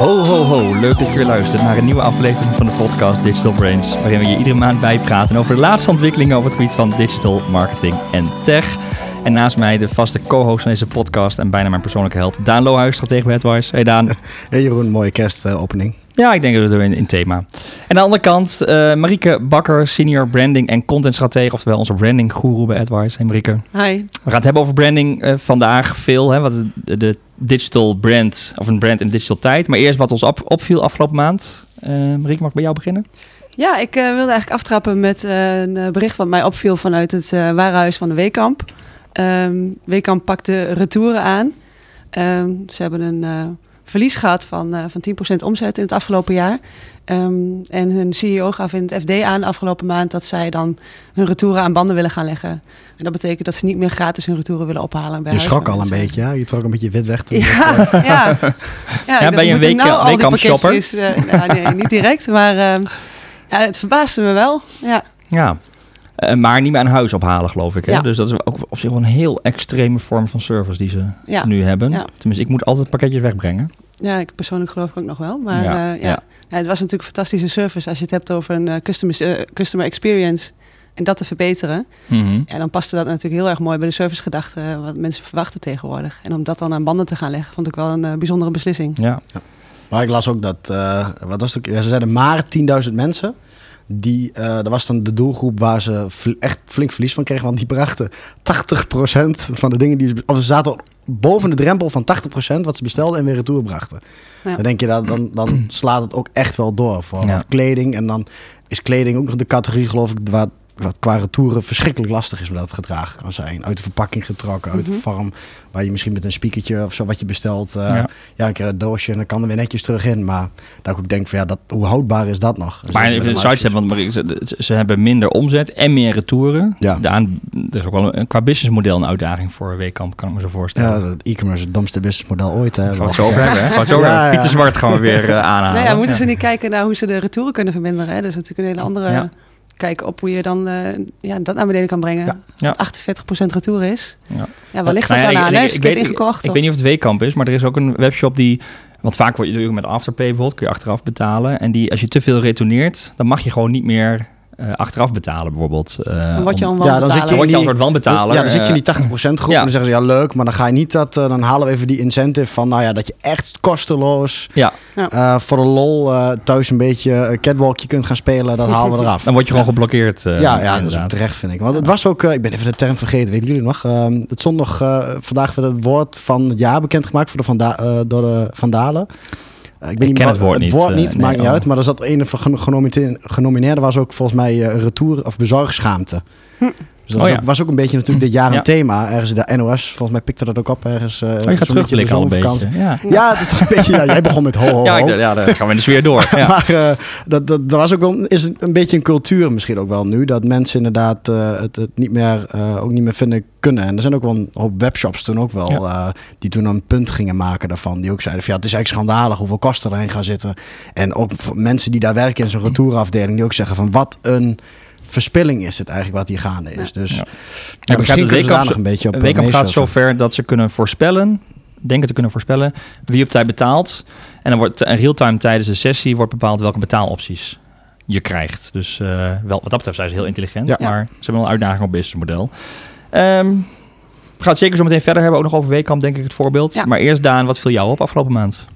Ho, ho, ho. Leuk dat je weer luistert naar een nieuwe aflevering van de podcast Digital Brains. Waarin we je iedere maand bijpraten over de laatste ontwikkelingen op het gebied van digital marketing en tech. En naast mij de vaste co-host van deze podcast en bijna mijn persoonlijke held, Daan Lohuis, stratege bij AdWise. Hey Daan. Hey Jeroen, mooie kerstopening. Ja, ik denk dat we het in, in thema. En aan de andere kant, uh, Marieke Bakker, senior branding en content stratege, oftewel onze branding guru bij AdWise. Hey Marieke. Hi. We gaan het hebben over branding uh, vandaag veel, hè, wat de, de, digital brand, of een brand in digital tijd. Maar eerst wat ons op, opviel afgelopen maand. Uh, Marieke, mag ik bij jou beginnen? Ja, ik wilde eigenlijk aftrappen met een bericht wat mij opviel vanuit het warenhuis van de Weekamp. Um, Weekamp pakte retouren aan. Um, ze hebben een verlies gehad van, uh, van 10% omzet in het afgelopen jaar. Um, en hun CEO gaf in het FD aan de afgelopen maand dat zij dan hun retouren aan banden willen gaan leggen. En dat betekent dat ze niet meer gratis hun retouren willen ophalen. Bij je schrok al een beetje, ja? Je trok een beetje wit weg toen. Ja, dat, uh... ja. ja, ja ben je een week, nou weekkamp shopper? Uh, nou, nee, niet direct, maar ja, het verbaasde me wel. Ja. Ja, maar niet meer aan huis ophalen, geloof ik. Hè? Ja. Dus dat is ook op zich wel een heel extreme vorm van service die ze ja. nu hebben. Ja. Tenminste, ik moet altijd pakketjes wegbrengen. Ja, ik persoonlijk geloof ik ook nog wel. Maar ja, uh, ja. het was natuurlijk een fantastische service als je het hebt over een uh, customer, customer experience en dat te verbeteren. Mm -hmm. En dan paste dat natuurlijk heel erg mooi bij de servicegedachte wat mensen verwachten tegenwoordig. En om dat dan aan banden te gaan leggen, vond ik wel een bijzondere beslissing. Ja. Maar ik las ook dat, wat was het ook? Ze zeiden maar 10.000 mensen die, uh, dat was dan de doelgroep waar ze echt flink verlies van kregen. Want die brachten 80% van de dingen die ze... Of ze zaten boven de drempel van 80% wat ze bestelden en weer retour brachten. Ja. Dan denk je, dat, dan, dan slaat het ook echt wel door voor ja. kleding. En dan is kleding ook nog de categorie, geloof ik, waar wat qua retouren verschrikkelijk lastig is om dat het gedragen kan zijn. Uit de verpakking getrokken, uit de farm, waar je misschien met een spiekertje of zo wat je bestelt, uh, ja. ja. een keer een doosje en dan kan er weer netjes terug in. Maar dat ik ook denk van ja, dat, hoe houdbaar is dat nog? Dus maar even hebben, want ze, ze, hebben minder omzet en meer retouren. Ja. Daan, er is ook wel een, qua businessmodel een uitdaging voor Weekamp, kan ik me zo voorstellen. Ja, het e-commerce het domste businessmodel ooit. Hè, Gaan we het over hebben, hè? Zo ja, Pieter Zwart gaan we weer uh, aanhalen. Nou ja, moeten ze niet kijken naar hoe ze de retouren kunnen verminderen. Hè? Dat is natuurlijk een hele andere kijken op hoe je dan uh, ja, dat naar beneden kan brengen. Ja. Dat 48% retour is. Ja, ja ligt dat nou, dan aan? Ik, ik, weet, ingekocht, ik weet niet of het Weekamp is, maar er is ook een webshop die... Want vaak word je met Afterpay bijvoorbeeld, kun je achteraf betalen. En die, als je te veel retourneert, dan mag je gewoon niet meer uh, achteraf betalen bijvoorbeeld. Uh, dan word je al ja, dan zit je, word je soort betalen. Ja, dan zit je in die 80% groep ja. en dan zeggen ze ja leuk, maar dan ga je niet dat, uh, dan halen we even die incentive van nou ja, dat je echt kosteloos ja. Uh, voor de lol thuis een beetje catwalkje kunt gaan spelen, dat halen we eraf. Dan word je gewoon geblokkeerd. ja, ja, dat is ook terecht vind ik. Want het was ook, ik ben even de term vergeten, weten jullie nog? Ehm, het stond nog, vandaag werd het woord van het jaar bekendgemaakt voor de Vanda door de Vandalen. Uh, ik, ben ik ken het woord niet. Het woord niet, uh, maakt nee, niet oh. uit. Maar er zat een van genomineerden was ook volgens mij uh, retour of bezorgschaamte. Hm. Dus dat oh, was, ja. ook, was, ook, een beetje natuurlijk dit jaar een thema. Ergens de NOS, volgens mij pikte dat ook op ergens. Uh, oh, je gaat terugblikken al een beetje. Ja. het is toch een beetje... Ja, jij begon met ho, ho, ho. Ja, ja dan gaan we dus weer door. Ja. maar uh, dat, dat, dat was ook wel, is een beetje een cultuur misschien ook wel nu. Dat mensen inderdaad uh, het, het, niet meer, ook niet meer vinden kunnen. En er zijn ook wel een hoop webshops toen ook wel... die toen een punt gingen maken daarvan. Die ook zeiden van ja, het is eigenlijk schandalig hoeveel kosten erin gaan zitten. En ook mensen die daar werken in zo'n retourenafdeling... die ook zeggen van wat een verspilling is het eigenlijk wat hier gaande is. Dus ja. Ja, misschien kunnen daar nog een beetje op. Weekamp gaat zover dat ze kunnen voorspellen, denken te kunnen voorspellen, wie op tijd betaalt. En dan wordt in real-time tijdens de sessie wordt bepaald welke betaalopties je krijgt. Dus uh, wel, wat dat betreft zijn ze heel intelligent, ja. maar ze hebben wel een uitdaging op businessmodel. Um, we gaan het zeker zo meteen verder hebben, ook nog over Weekamp, denk ik, het voorbeeld. Maar eerst Daan, wat viel jou op afgelopen maand?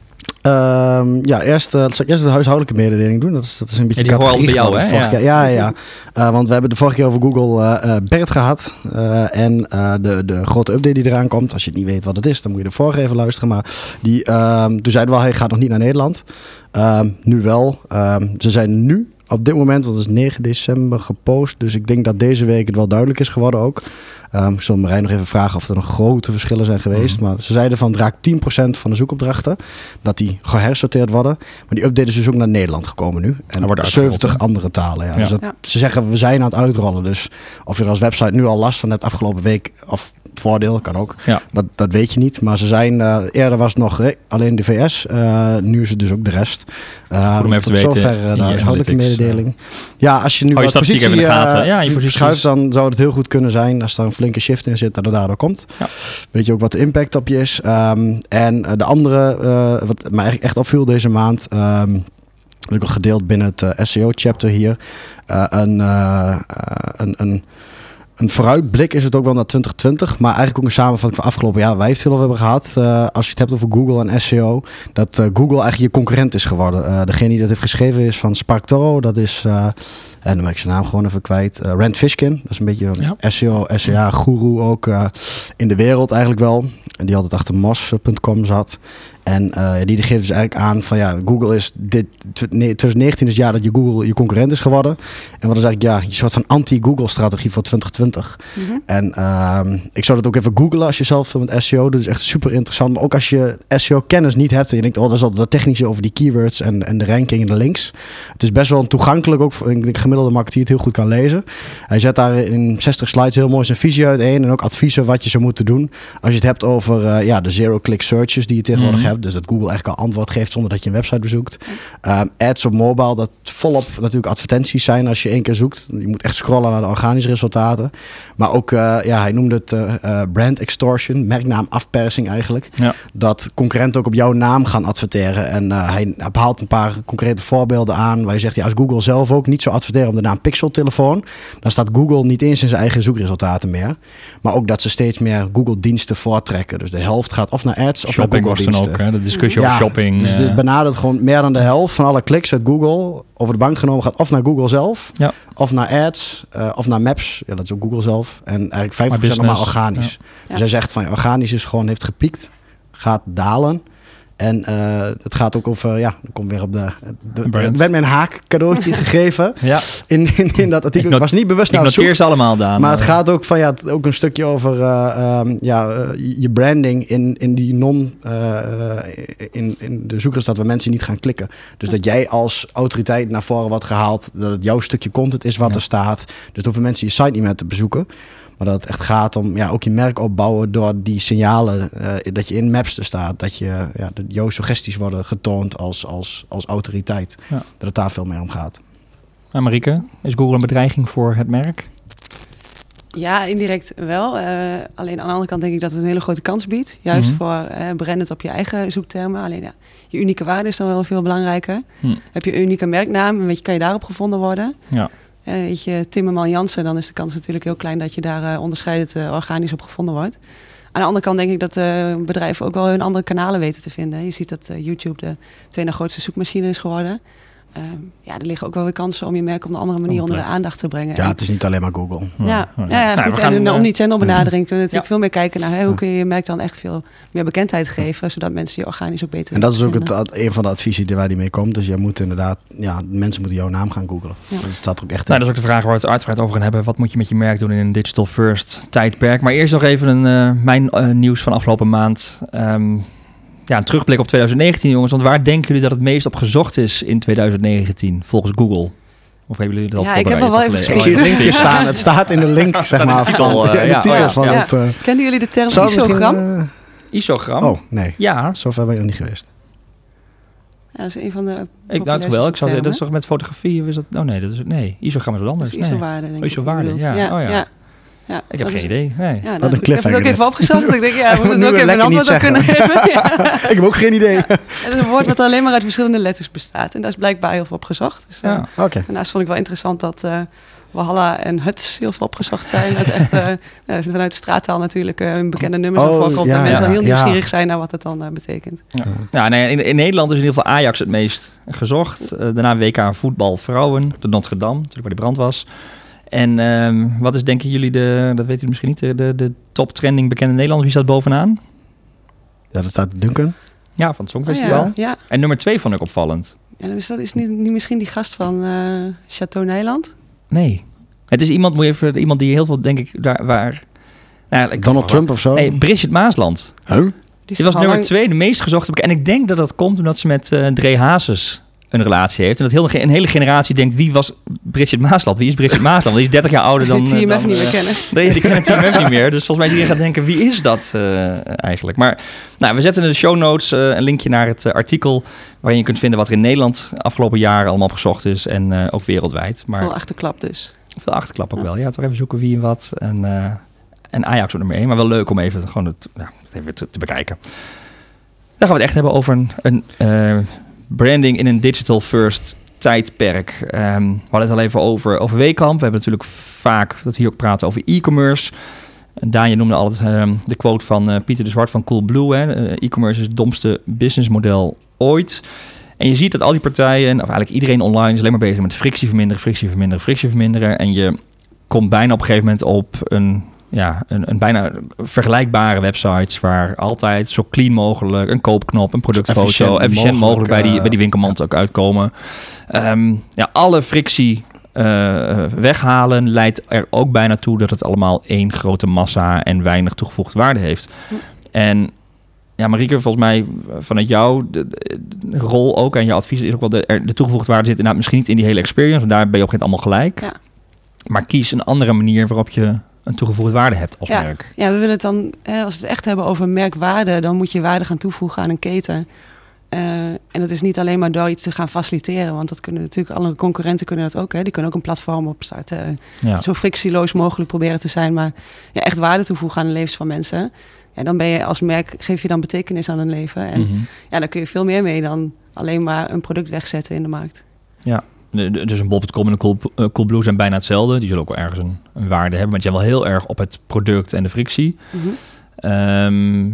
Um, ja, eerst, uh, zal ik eerst de huishoudelijke mededeling doen. Dat is, dat is een beetje ja, die bij jou, hè? Ja, ja, ja. ja. Uh, want we hebben de vorige keer over Google uh, Bert gehad. en de, de grote update die eraan komt. Als je het niet weet wat het is, dan moet je de vorige even luisteren. Maar die, um, toen zeiden we al, hij gaat nog niet naar Nederland. Um, nu wel. ze zijn nu op dit moment, dat is 9 december, gepost. Dus ik denk dat deze week het wel duidelijk is geworden ook. Um, ik zal Marijn nog even vragen of er nog grote verschillen zijn geweest. Mm -hmm. Maar ze zeiden van raakt 10% van de zoekopdrachten. Dat die gehersorteerd worden. Maar die update is dus ook naar Nederland gekomen nu. En wordt 70 andere talen. Ja. ja. Dus dat, ja. ze zeggen we zijn aan het uitrollen. Dus of je er als website nu al last van hebt afgelopen week. Of voordeel, kan ook. Ja. Dat, dat weet je niet. Maar ze zijn, eh, eerder was het nog eh, alleen de VS. eh, nu is het dus ook de rest. Uh, Goed om even te tot weten zover uh, in de huishoudelijke mededeling. Ja, als je nu Oh, je positie in de gaten. Ja, je verschuift, dan zou het heel goed kunnen zijn als er een flinke shift in zit dat het daardoor komt. Ja. Weet je ook wat de impact op je is. Um, en uh, de andere, uh, wat mij eigenlijk echt opviel deze maand, um, heb ik al gedeeld binnen het uh, SEO-chapter hier, uh, een, uh, een, een, een vooruitblik is het ook wel naar 2020, maar eigenlijk ook een samenvatting van afgelopen jaar. Wij veel hebben gehad, uh, als je het hebt over Google en SEO, dat uh, Google eigenlijk je concurrent is geworden. Uh, degene die dat heeft geschreven is van Spark Toro, dat is, en dan ben ik zijn naam gewoon even kwijt, Rand Fishkin. Dat is een beetje een ja. SEO, SEA-guru ook in de wereld eigenlijk wel. En die altijd achter mos.com zat. En uh, die geeft dus eigenlijk aan van ja, Google is dit 2019 is het jaar dat je Google je concurrent is geworden. En wat is eigenlijk ja, je soort van anti-Google strategie voor 2020. Mm-hmm. En uh, ik zou dat ook even googlen als je zelf met SEO doet. Dat is echt super interessant. Maar ook als je SEO kennis niet hebt en je denkt, oh, dat is altijd dat technische over die keywords en, en de ranking en de links. Het is best wel toegankelijk ook voor denk gemiddelde marketeer het heel goed kan lezen. Hij zet daar in 60 slides heel mooi zijn visie uiteen en ook adviezen wat je zou moeten doen als je het hebt over uh, ja, de zero-click searches die je tegenwoordig hebt. Dus dat Google eigenlijk al antwoord geeft zonder dat je een website bezoekt. Um, ads op mobile, dat volop natuurlijk advertenties zijn als je één keer zoekt. Je moet echt scrollen naar de organische resultaten. Maar ook, uh, ja, hij noemde het uh, brand extortion, merknaam afpersing eigenlijk. Ja. Dat concurrenten ook op jouw naam gaan adverteren. En hij haalt een paar concrete voorbeelden aan waar je zegt, ja, als Google zelf ook niet zou adverteren op de naam Pixel-telefoon, dan staat Google niet eens in zijn eigen zoekresultaten meer. Maar ook dat ze steeds meer Google-diensten voortrekken. Dus de helft gaat of naar ads of Shopping naar Google-diensten. Hè? De discussie over shopping. Dus het benadert gewoon meer dan de helft van alle kliks uit Google over de bank genomen gaat of naar Google zelf, ja. of naar ads, uh, of naar maps. Ja, dat is ook Google zelf. En eigenlijk 50% nog maar organisch. Dus hij zegt van organisch is gewoon heeft gepiekt, gaat dalen. En uh, het gaat ook over, ja, dan kom weer op de. de er werd mij een haak cadeautje gegeven. Ja. In, in, in dat artikel. Ik, not, was niet bewust ik naar noteer ze allemaal, Daan. Maar het gaat ook van, ja, ook een stukje over uh, um, ja, uh, je branding in, in die non. In, in de zoekresultaat waar mensen niet gaan klikken. Dus dat jij als autoriteit naar voren wordt gehaald. Dat het jouw stukje content is wat ja. er staat. Dus hoeven mensen je site niet meer te bezoeken. Maar dat het echt gaat om ja, ook je merk opbouwen door die signalen. Uh, dat je in maps er staat. Dat je ja, dat jouw suggesties worden getoond als, als, als autoriteit. Ja. Dat het daar veel meer om gaat. Marieke, is Google een bedreiging voor het merk? Ja, indirect wel. Uh, alleen aan de andere kant denk ik dat het een hele grote kans biedt. Juist Mhm. voor uh, branded op je eigen zoektermen. Alleen ja, je unieke waarde is dan wel veel belangrijker. Hm. Heb je een unieke merknaam, weet je, kan je daarop gevonden worden. Ja. Uh, weet je, Timmerman Jansen, dan is de kans natuurlijk heel klein dat je daar uh, onderscheidend uh, organisch op gevonden wordt. Aan de andere kant denk ik dat bedrijven ook wel hun andere kanalen weten te vinden. Je ziet dat YouTube de tweede grootste zoekmachine is geworden. Uh, ja, er liggen ook wel weer kansen om je merk op een andere manier onder de aandacht te brengen. Ja, het is niet alleen maar Google. Ja, ja, ja, ja Nou, goed. we gaan, en eh, om die channelbenadering kunnen we natuurlijk ja. veel meer kijken naar hè, hoe kun je je merk dan echt veel meer bekendheid geven, zodat mensen je organisch ook beter En dat is ook het, een van de adviezen die waar die mee komt. Dus je moet inderdaad, ja, mensen moeten jouw naam gaan googlen. Ja. Dat staat er ook echt Nou, dat is ook de vraag waar we het uitgebreid over gaan hebben. Wat moet je met je merk doen in een digital first tijdperk? Maar eerst nog even een, uh, mijn uh, nieuws van afgelopen maand. Um, ja, een terugblik op 2019, jongens. Want waar denken jullie dat het meest op gezocht is in 2019, volgens Google? Of hebben jullie dat al Ja, ik heb er wel even Ik gelezen. zie het linkje staan. Het staat in de link, zeg Staat maar, de titel, van, eh, ja, de titel oh ja, van ja. het... uh, Kennen jullie de term isogram? eh, Isogram? oh, nee. Ja, Zover ben je nog niet geweest. Ja, dat is een van de ik nou toch wel. Ik zou, dat is toch met fotografie? Is dat, oh nee, dat is, nee, isogram is wat Dat anders. is Nee. ISO-waarde, denk ik. ISO-waarde, die je ja. Oh ja. Ja. Ik heb dat geen is- idee. Nee. Ja, een nou, ik heb het ook even opgezocht. ik denk, ja, we moet moeten ook even een antwoord op kunnen geven. Ja. Ik heb ook geen idee. Het is een woord wat alleen maar uit verschillende letters bestaat. En daar is blijkbaar heel veel op gezocht. Dus, uh, Ja. Oké. Daarnaast vond ik wel interessant dat uh, Walhalla en Huts heel veel opgezocht zijn. Dat echt uh, ja, vanuit de straattaal natuurlijk uh, een bekende nummers Oh, voorkomt. ja, en mensen ja, heel ja. nieuwsgierig zijn naar wat het dan uh, betekent. Ja, ja nee, in, in Nederland is in ieder geval Ajax het meest gezocht. Uh, daarna WK voetbal vrouwen, de Notre Dame, natuurlijk waar die brand was. En um, wat is denken jullie de, dat weten jullie misschien niet, de, de, de top trending bekende Nederlanders? Wie staat bovenaan? Ja, dat staat Duncan. Ja, van het Oh, Songfestival. ja, ja. En nummer twee vond ik opvallend. En is dat is niet, niet misschien die gast van uh, Chateau Nijland? Nee. Het is iemand, moet je even, iemand die heel veel, denk ik, daar waar... Nou, ik Donald Trump of zo? Nee, Bridget Maasland. Huh? Die, Die was nummer lang... twee, de meest gezochte. En ik denk dat dat komt omdat ze met uh, Dre Hazes een relatie heeft. En dat heel, een hele generatie denkt, wie was Bridget Maasland? Wie is Bridget Maasland? Die is 30 jaar ouder dan... Die TMF dan, niet meer eh, kennen. Nee, die kennen TMF niet meer. Dus volgens mij iedereen gaat denken, wie is dat eh, eigenlijk? Maar nou, we zetten in de show notes eh, een linkje naar het eh, artikel... waarin je kunt vinden wat er in Nederland afgelopen jaren allemaal opgezocht is. En eh, ook wereldwijd. Maar Veel achterklap dus. veel achterklap ook wel. Ja, toch even zoeken wie en wat. En, eh, en Ajax ook nummer 1. Maar wel leuk om even, gewoon het, ja, even te, te bekijken. Dan gaan we het echt hebben over een, een eh, branding in een digital first tijdperk. Ehm, we hadden het al even over, over Weekamp. We hebben natuurlijk vaak dat hier ook praten over e-commerce. Daan, je noemde altijd ehm, de quote van eh, Pieter de Zwart van Coolblue. Eh, E-commerce is het domste businessmodel ooit. En je ziet dat al die partijen, of eigenlijk iedereen online, is alleen maar bezig met frictie verminderen, frictie verminderen, frictie verminderen. En je komt bijna op een gegeven moment op een, ja, een, een bijna vergelijkbare websites waar altijd zo clean mogelijk een koopknop, een productfoto, efficiënt, Efficiënt mogelijk, mogelijk, bij, die, eh, bij die winkelmand ook uitkomen. Ehm, ja, alle frictie eh, weghalen leidt er ook bijna toe dat het allemaal één grote massa en weinig toegevoegde waarde heeft. Hm. En ja, Marieke, volgens mij vanuit jou de, de- de rol ook en je advies is ook wel de, er- de toegevoegde waarde zit inderdaad misschien niet in die hele experience, want daar ben je op een gegeven moment allemaal gelijk. Ja. Maar kies een andere manier waarop je een toegevoegde waarde hebt als Ja. merk. Ja, we willen het dan, hè, als we het echt hebben over merkwaarde, dan moet je waarde gaan toevoegen aan een keten. Eh, en dat is niet alleen maar door iets te gaan faciliteren, want dat kunnen natuurlijk alle concurrenten kunnen dat ook. Hè. Die kunnen ook een platform opstarten, Ja. zo frictieloos mogelijk proberen te zijn, maar ja, echt waarde toevoegen aan de levens van mensen. Ja, dan ben je als merk, geef je dan betekenis aan hun leven. En Mhm. ja, daar kun je veel meer mee dan alleen maar een product wegzetten in de markt. De- Dus een bol.com en een cool, eh, Coolblue zijn bijna hetzelfde. Die zullen ook wel ergens een, een waarde hebben, maar die zijn wel heel erg op het product en de frictie. Mhm. Ehm,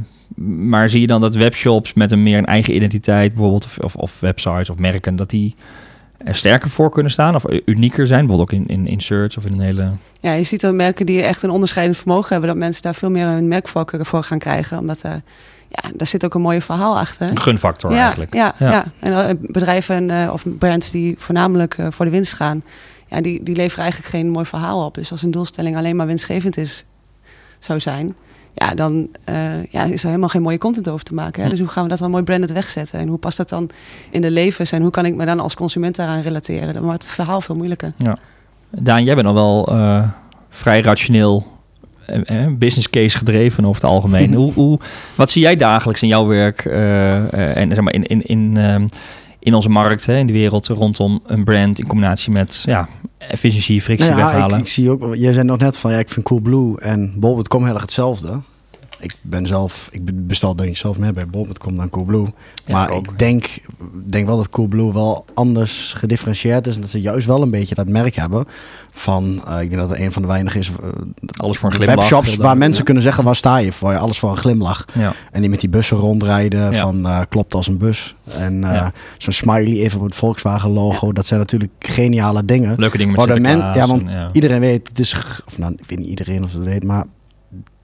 maar zie je dan dat webshops met een meer een eigen identiteit, bijvoorbeeld, of, of, of websites of merken, dat die er sterker voor kunnen staan of unieker zijn, bijvoorbeeld ook in, in, in search of in een hele. Ja, je ziet dat merken die echt een onderscheidend vermogen hebben, dat mensen daar veel meer een merkvoorkeur voor gaan krijgen. Omdat er, ja, daar zit ook een mooi verhaal achter. Een gunfactor ja, eigenlijk. Ja, Ja. ja. en eh, bedrijven eh, of brands die voornamelijk eh, voor de winst gaan, ja, die, die leveren eigenlijk geen mooi verhaal op. Dus als een doelstelling alleen maar winstgevend is, zou zijn, ja, dan ja, is er helemaal geen mooie content over te maken. Hè? Hm. Dus hoe gaan we dat dan mooi branded wegzetten? En hoe past dat dan in de levens? En hoe kan ik me dan als consument daaraan relateren? Dan wordt het verhaal veel moeilijker. Daan, jij bent al wel vrij rationeel eh, eh, business case gedreven over het algemeen. hoe, hoe, wat zie jij dagelijks in jouw werk eh, en zeg maar in, in, in, ehm, in onze markt, hè, in de wereld rondom een brand in combinatie met ja, efficiëntie, frictie Nou ja, ik zie ook, jij zei nog net van ja, ik vind Coolblue en Bol.com heel erg hetzelfde. Ik ben zelf, ik be- bestel denk ik zelf meer bij Bol.com dan Coolblue. Maar ik denk, denk wel dat Coolblue wel anders gedifferentieerd is. En dat ze juist wel een beetje dat merk hebben van, eh, ik denk dat er een van de weinigen is, eh, Alles voor een glimlach. webshops heel waar mensen kunnen zeggen waar sta je voor. Alles voor een glimlach. Ja. En die met die bussen rondrijden van eh, klopt als een bus. En eh, zo'n smiley even op het Volkswagen logo. Dat zijn natuurlijk geniale dingen. Leuke dingen met Waar de men- ja, want en. Iedereen weet, het is, of nou, ik weet niet iedereen of het weet, maar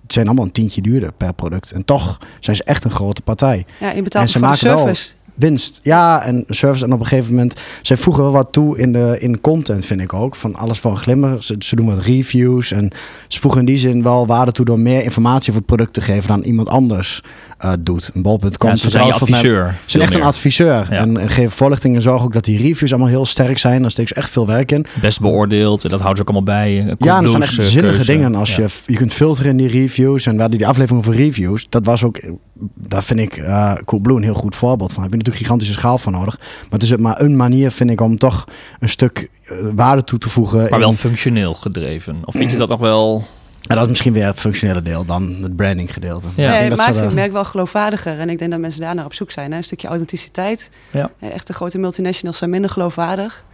het zijn allemaal een tientje duurder per product. En toch zijn ze echt een grote partij. Ja, je En betaalt ze voor de maken wel- service. Winst, ja, en service. En op een gegeven moment, zij voegen wel wat toe in de in content, vind ik ook. Van alles van glimmer. Ze, ze doen wat reviews. En ze voegen in die zin wel waarde toe door meer informatie over het product te geven dan iemand anders eh, doet. Een bol.com. Ja, ze zijn mij- adviseur. Ze zijn echt een adviseur. Ja. En, en geven voorlichting en zorgen ook dat die reviews allemaal heel sterk zijn. Daar steekt ze echt veel werk in. Best beoordeeld, en dat houden ze ook allemaal bij. eh, Ja, en er Coolblues, echt eh, zinnige keuze. dingen. Als Ja. je, je kunt filteren in die reviews. En we hadden die aflevering over reviews. Dat was ook, daar vind ik eh Coolblue een heel goed voorbeeld van. Daar heb je natuurlijk gigantische schaal van nodig. Maar het is maar een manier, vind ik, om toch een stuk eh, waarde toe te voegen. Maar in- wel functioneel gedreven. Of vind je dat nog wel... En dat is misschien weer het functionele deel dan het branding gedeelte. Ja. Het maakt het merk wel geloofwaardiger. En ik denk dat mensen daar naar op zoek zijn. Hè? Een stukje authenticiteit. Ja. Eh, Echte grote multinationals zijn minder geloofwaardig.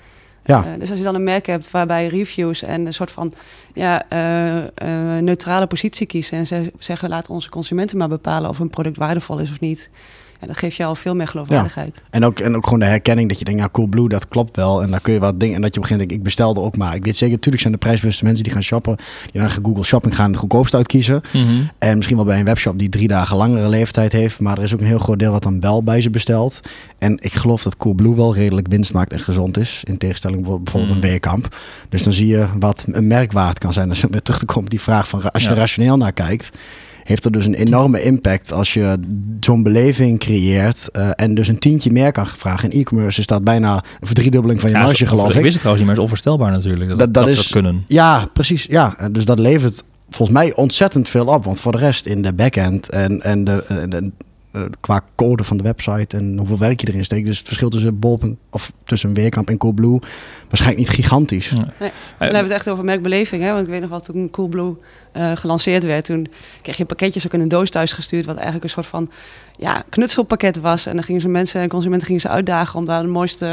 Ja. Eh, dus als je dan een merk hebt waarbij reviews en een soort van ja, eh, eh, neutrale positie kiezen. En ze zeggen laten onze consumenten maar bepalen of een product waardevol is of niet. Ja, dan geef je al veel meer geloofwaardigheid. En ook, en ook gewoon de herkenning dat je denkt, ja, Coolblue, dat klopt wel. En dan kun je wat dingen. En dat je op een gegeven moment denkt, ik bestelde ook maar. Ik weet zeker, natuurlijk zijn de prijsbewuste mensen die gaan shoppen. Die gaan Google Shopping gaan de goedkoopste uitkiezen. Mhm. En misschien wel bij een webshop die drie dagen langere leeftijd heeft. Maar er is ook een heel groot deel wat dan wel bij ze bestelt. En ik geloof dat Coolblue wel redelijk winst maakt en gezond is. In tegenstelling bijvoorbeeld Mm. een Weerkamp. Dus dan zie je wat een merk waard kan zijn. Dus om weer terug te komen op die vraag van als je Ja. er rationeel naar kijkt. Heeft er dus een enorme impact als je zo'n beleving creëert eh, en dus een tientje meer kan vragen. In e-commerce is dat bijna een verdriedubbeling van je Ja, marge, geloof ik ik. wist het trouwens niet meer, is onvoorstelbaar natuurlijk. Dat, Dat- dat, dat is- dat kunnen. Ja, precies. Ja, dus dat levert volgens mij ontzettend veel op. Want voor de rest in de backend en, en de, en de- eh, qua code van de website en hoeveel werk je erin steekt. Dus het verschil tussen Bol of tussen Weerkamp en Coolblue waarschijnlijk niet gigantisch. Dan Eh, hebben we het echt over merkbeleving. Hè? Want ik weet nog wel, toen Coolblue eh gelanceerd werd... toen kreeg je pakketjes ook in een doos thuis gestuurd... wat eigenlijk een soort van ja, knutselpakket was. En dan gingen ze mensen en consumenten gingen ze uitdagen... om daar het mooiste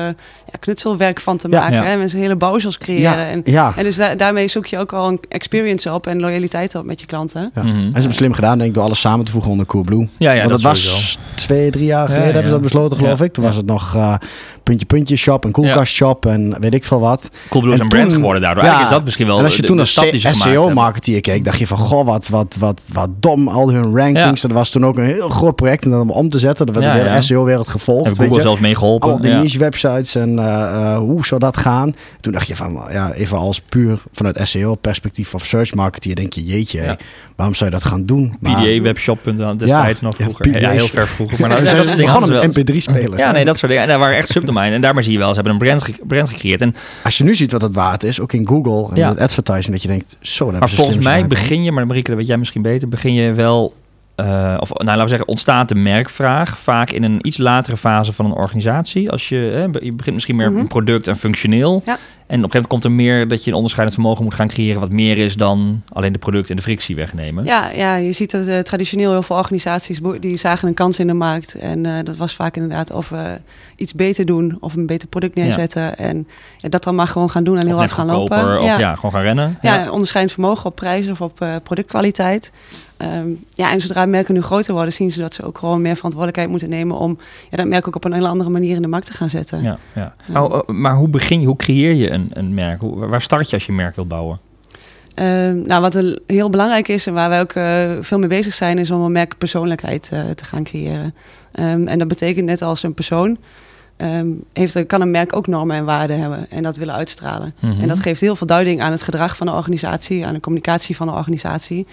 ja, knutselwerk van te Ja. maken. Ja. Hè? Mensen hele bouwsels creëren. Ja, En, ja. en dus da- daarmee zoek je ook al een experience op... en loyaliteit op met je klanten. Ja. En ze hebben het slim gedaan, denk ik, door alles samen te voegen onder Coolblue. Ja, ja, Want dat, dat, was twee, drie jaar geleden Ja, hebben ze dat besloten, geloof Ja. ik. Toen was het nog eh, puntje, puntje shop, een koelkast shop en weet ik veel wat. Coolblue is En een brand geworden daardoor. Eigenlijk is dat misschien wel en als je de, toen als. SEO-marketeer keek, dacht je van, goh, wat, wat, wat, wat dom, al hun rankings. Dat was toen ook een heel groot project en dan om om te zetten. Dat werd de hele. SEO-wereld gevolgd. Weet Google zelfs mee geholpen. Al die niche-websites en eh, eh, hoe zou dat gaan? Toen dacht je van, ja, even als puur vanuit SEO-perspectief of search marketeer, denk je, jeetje, waarom zou je dat gaan doen? Maar- PDA, webshop.nl, destijds nog vroeger. Ja, heel ver vroeger. Maar nou, ja, dat soort dingen wel. met MP3-spelers. Ja, nee, dat soort dingen. En daar waren echt subdomeinen. En daarmee zie je wel, ze hebben een brand, ge- brand gecreëerd. En, Als je nu ziet wat het waard is, ook in Google en Ja. het advertising, dat je denkt, zo, dat maar volgens mij begin je, maar Marieke, dat weet jij misschien beter, begin je wel, eh, of nou laten we zeggen, ontstaat de merkvraag vaak in een iets latere fase van een organisatie. Als je, hè, je begint misschien meer Mhm. een product en functioneel. Ja. En op een gegeven moment komt er meer dat je een onderscheidend vermogen moet gaan creëren, wat meer is dan alleen de product en de frictie wegnemen. Ja, ja, je ziet dat eh, traditioneel heel veel organisaties die zagen een kans in de markt. En eh, dat was vaak inderdaad of iets beter doen of een beter product neerzetten. En ja, dat dan maar gewoon gaan doen en Of heel hard gaan lopen. Of ja. gewoon gaan rennen. Ja, onderscheidend vermogen op prijs of op eh, productkwaliteit. Ehm, ja, en zodra merken nu groter worden, zien ze dat ze ook gewoon meer verantwoordelijkheid moeten nemen om ja, dat merk ook op een hele andere manier in de markt te gaan zetten. Ja, ja. Nou, maar hoe begin je, hoe creëer je een, een merk? Waar start je als je een merk wilt bouwen? Ehm, nou, wat heel belangrijk is en waar wij ook eh, veel mee bezig zijn, is om een merkpersoonlijkheid eh, te gaan creëren. Ehm, en dat betekent net als een persoon. ehm, heeft, kan een merk ook normen en waarden hebben en dat willen uitstralen. Mhm. En dat geeft heel veel duiding aan het gedrag van de organisatie, aan de communicatie van de organisatie.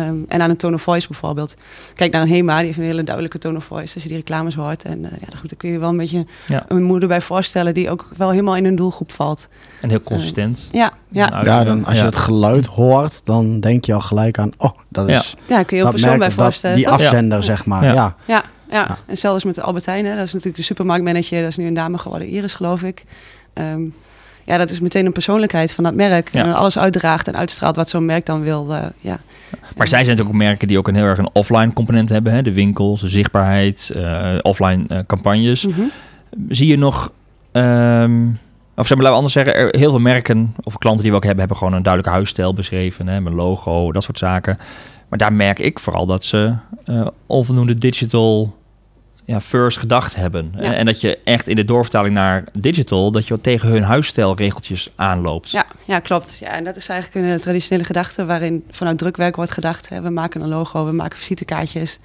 Ehm, en aan een tone of voice bijvoorbeeld. Kijk naar een HEMA, die heeft een hele duidelijke tone of voice als je die reclames hoort. En eh, ja, goed, dan kun je wel een beetje Ja. een moeder bij voorstellen die ook wel helemaal in hun doelgroep valt. En heel consistent. Ja, ja. Nou, Ja, dan, als je ja. het geluid hoort, dan denk je al gelijk aan, oh, dat is ja, kun je ook een persoon merk, bij dat, voorstellen. die afzender, zeg maar. Ja. Ja. Ja, ja. Ja. en zelfs met de Albertijn, hè, dat is natuurlijk de supermarktmanager, dat is nu een dame geworden, Iris geloof ik. Ehm, ja, dat is meteen een persoonlijkheid van dat merk. Ja. En alles uitdraagt en uitstraalt wat zo'n merk dan wil. eh, ja. Maar zij zijn natuurlijk ook merken die ook een heel erg een offline component hebben. Hè? De winkels, de zichtbaarheid, eh, offline eh, campagnes. Mhm. Zie je nog... ehm, of zeg maar, laten we anders zeggen, er, heel veel merken of klanten die we ook hebben, hebben gewoon een duidelijke huisstijl beschreven. Hè? Met logo, dat soort zaken. Maar daar merk ik vooral dat ze onvoldoende digital ja, first gedacht hebben. En dat je echt in de doorvertaling naar digital, dat je tegen hun huisstijlregeltjes aanloopt. Ja, ja klopt. Ja, en dat is eigenlijk een eh, traditionele gedachte waarin vanuit drukwerk wordt gedacht. Hè, we maken een logo, we maken visitekaartjes.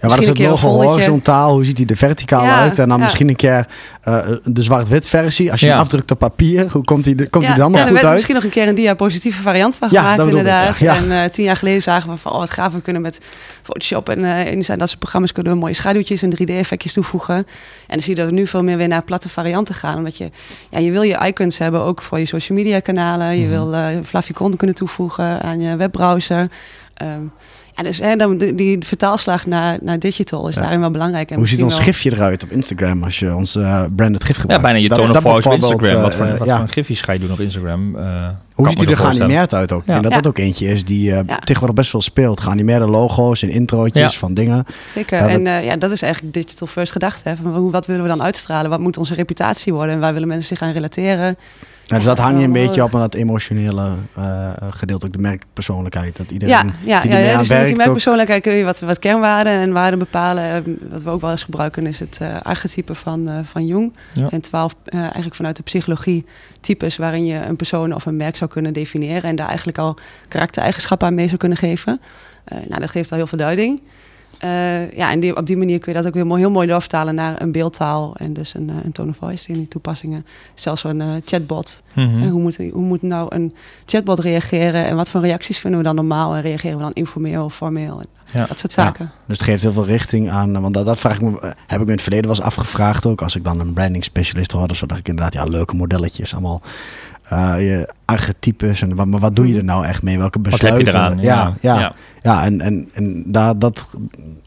Ja, wat is het logo horizontaal? Hoe ziet hij er verticaal uit? En dan misschien een keer eh, de zwart-wit versie. Als je hem afdrukt op papier, hoe komt hij komt hij dan nog goed uit? Misschien nog een keer een diapositieve variant van gemaakt inderdaad. Ik, en eh, tien jaar geleden zagen we van, oh wat gaaf, we kunnen met Photoshop en uh, in zijn dat soort programma's kunnen we mooie schaduwtjes en 3D effectjes toevoegen. En dan zie je dat we nu veel meer weer naar platte varianten gaan. Omdat je, ja, je wil je icons hebben ook voor je social media kanalen. Je mhm. wil eh, uh, Flavicon kunnen toevoegen aan je webbrowser. Ehm, ja, dus hè, dan, die, die vertaalslag naar, naar digital is Ja. daarin wel belangrijk. En Hoe ziet ons gifje eruit op Instagram als je ons eh branded gif Ja, gebruikt? bijna je tone of voice op Instagram. Wat eh, voor, eh, wat ja. voor een gifjes ga je doen op Instagram? eh, Hoe ziet zo er geanimeerd uit ook? Ik Ja. denk dat Ja. dat ook eentje is die Ja. tegenwoordig best veel speelt. Geanimeerde logo's en introotjes Ja. van dingen. Zeker. Ja, dat- En eh, ja, dat is eigenlijk digital first gedachte. Hè? Van wat willen we dan uitstralen? Wat moet onze reputatie worden? En waar willen mensen zich aan relateren? Ja, dus dat hang je een wel, beetje eh, op aan dat emotionele eh, gedeelte, ook de merkpersoonlijkheid. Dat iedereen Ja, ja, die ja, ja aan dus met die merkpersoonlijkheid kun je wat, wat kernwaarden en waarden bepalen. Eh, Wat we ook wel eens gebruiken is het eh, archetype van, eh, van Jung. Ja. En twaalf, eh, eigenlijk vanuit de psychologie, types waarin je een persoon of een merk zou kunnen definiëren. En daar eigenlijk al karaktereigenschappen aan mee zou kunnen geven. Eh, nou, dat geeft al heel veel duiding. Eh, ja, en die, op die manier kun je dat ook weer mooi, heel mooi doorvertalen naar een beeldtaal en dus een, eh, een tone of voice in die toepassingen. Zelfs zo'n eh, chatbot. Mhm. En hoe, moet, hoe moet nou een chatbot reageren en wat voor reacties vinden we dan normaal en reageren we dan informeel of formeel? En Ja. Dat soort zaken. Dus het geeft heel veel richting aan. Want dat, dat vraag ik me, heb ik me in het verleden wel eens afgevraagd ook. Als ik dan een branding specialist hoorde, zo dacht ik inderdaad, ja, leuke modelletjes. Allemaal je archetypes. En, wat- maar wat doe je er nou echt mee? Welke Wat besluiten? heb je eraan? Ja, ja, ja. ja. en, en, en daar, dat,